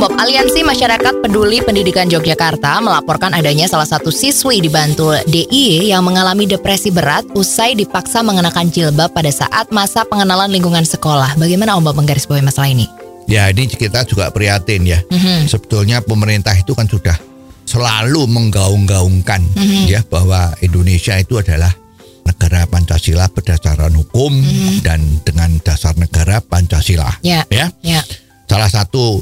Om Bob, Aliansi Masyarakat Peduli Pendidikan Yogyakarta melaporkan adanya salah satu siswi di Bantul DIY yang mengalami depresi berat usai dipaksa mengenakan jilbab pada saat masa pengenalan lingkungan sekolah. Bagaimana Om Bob menggarisbawahi masalah ini? Ya ini kita juga prihatin ya. Mhm. Sebetulnya pemerintah itu kan sudah selalu menggaung-gaungkan Mhm. ya bahwa Indonesia itu adalah negara Pancasila berdasarkan hukum dan dengan dasar negara Pancasila. Mhm. Ya. Ya. Ya. Salah satu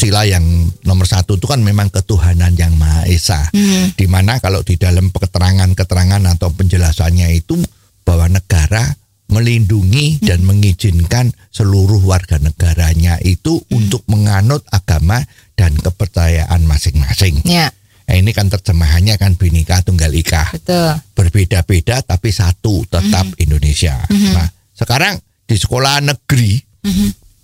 sila yang nomor satu itu kan memang ketuhanan yang Maha Esa. Mhm. Di mana kalau di dalam keterangan-keterangan atau penjelasannya itu bahwa negara melindungi dan mengizinkan seluruh warga negaranya itu untuk menganut agama dan kepercayaan masing-masing. Ya. Nah, ini kan terjemahannya kan Bhinneka Tunggal Ika. Betul. Berbeda-beda tapi satu tetap Indonesia. Nah, sekarang di sekolah negeri,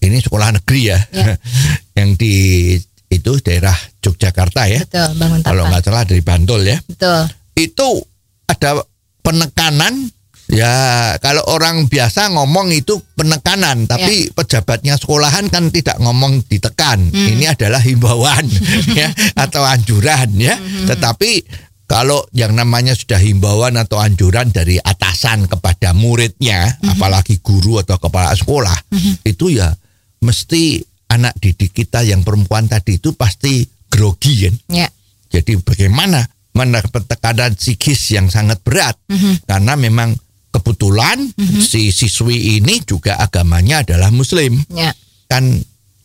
ini sekolah negeri ya, Ya. yang di itu daerah Yogyakarta ya. Betul. Bangun Kalau nggak salah dari Bantul ya. Betul. Itu ada penekanan ya kalau orang biasa ngomong itu penekanan tapi pejabatnya sekolahan kan tidak ngomong ditekan ini adalah himbauan ya atau anjuran ya tetapi kalau yang namanya sudah himbauan atau anjuran dari atasan kepada muridnya apalagi guru atau kepala sekolah itu ya mesti anak didik kita yang perempuan tadi itu pasti grogi kan Ya. jadi bagaimana mendapat tekanan psikis yang sangat berat karena memang kebetulan si siswi ini juga agamanya adalah muslim. Ya. Kan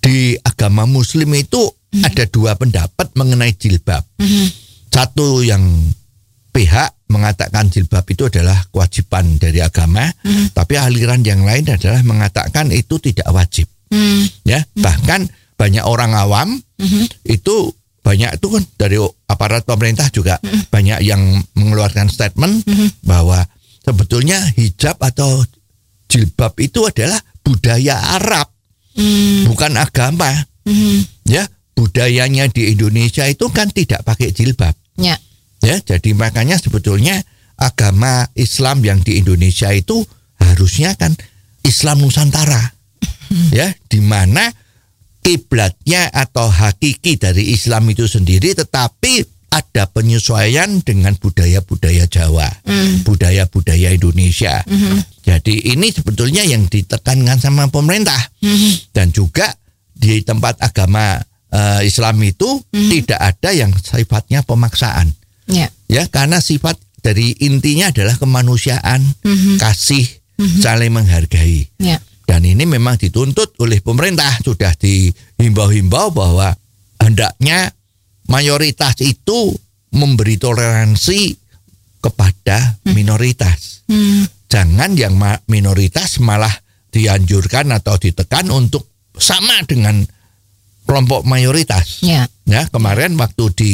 di agama muslim itu ada dua pendapat mengenai jilbab. Satu yang pihak mengatakan jilbab itu adalah kewajiban dari agama, tapi aliran yang lain adalah mengatakan itu tidak wajib. Hmm. Ya, bahkan banyak orang awam itu banyak itu kan dari aparat pemerintah juga banyak yang mengeluarkan statement bahwa sebetulnya hijab atau jilbab itu adalah budaya Arab Hmm. bukan agama Mhm. ya budayanya di Indonesia itu kan tidak pakai jilbab Ya. ya jadi makanya sebetulnya agama Islam yang di Indonesia itu harusnya kan Islam Nusantara ya di mana kiblatnya atau hakiki dari Islam itu sendiri tetapi ada penyesuaian dengan budaya-budaya Jawa, budaya-budaya Indonesia. Jadi ini sebetulnya yang ditekankan sama pemerintah dan juga di tempat agama eh, Islam itu tidak ada yang sifatnya pemaksaan Ya. ya karena sifat dari intinya adalah kemanusiaan, kasih, saling menghargai. Ya. Dan ini memang dituntut oleh pemerintah sudah dihimbau-himbau bahwa hendaknya mayoritas itu memberi toleransi kepada minoritas. Hmm. Jangan yang minoritas malah dianjurkan atau ditekan untuk sama dengan kelompok mayoritas. Ya. Ya, kemarin waktu di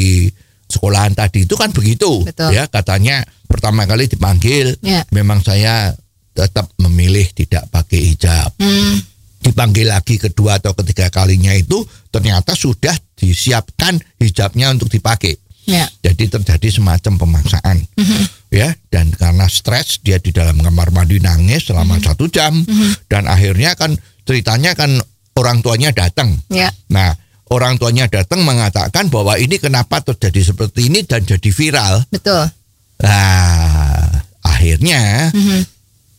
sekolahan tadi itu kan begitu. Betul. Ya, katanya pertama kali dipanggil, Ya. memang saya tetap memilih tidak pakai hijab. Hmm. Dipanggil lagi kedua atau ketiga kalinya itu ternyata sudah disiapkan hijabnya untuk dipakai. Ya. Jadi terjadi semacam pemaksaan. Mhm. Ya, dan karena stres dia di dalam kamar mandi nangis selama satu jam dan akhirnya kan ceritanya kan orang tuanya datang. Ya. Nah, orang tuanya datang mengatakan bahwa ini kenapa terjadi seperti ini dan jadi viral. Betul. Nah, akhirnya Mhm.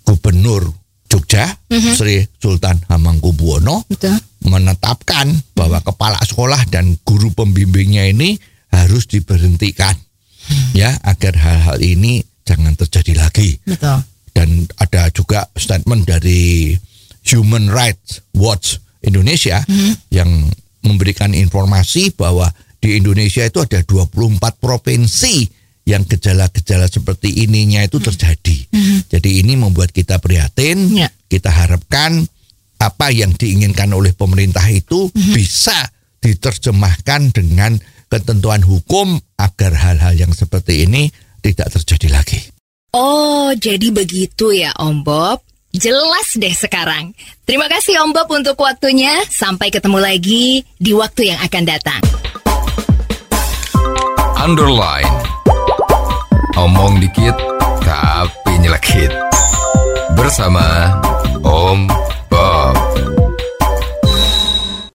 Gubernur Jogja Sri Sultan Hamengkubuwono menetapkan bahwa kepala sekolah dan guru pembimbingnya ini harus diberhentikan. Ya agar hal-hal ini jangan terjadi lagi. Betul. dan ada juga statement dari Human Rights Watch Indonesia yang memberikan informasi bahwa di Indonesia itu ada 24 provinsi yang gejala-gejala seperti ininya itu terjadi. Jadi ini membuat kita prihatin. Ya. Kita harapkan apa yang diinginkan oleh pemerintah itu bisa diterjemahkan dengan ketentuan hukum agar hal-hal yang seperti ini tidak terjadi lagi. Oh, jadi begitu ya Om Bob. Jelas deh sekarang. Terima kasih Om Bob untuk waktunya. Sampai ketemu lagi di waktu yang akan datang. Underline. Omong dikit tapi nyelekit. Bersama Om Bob.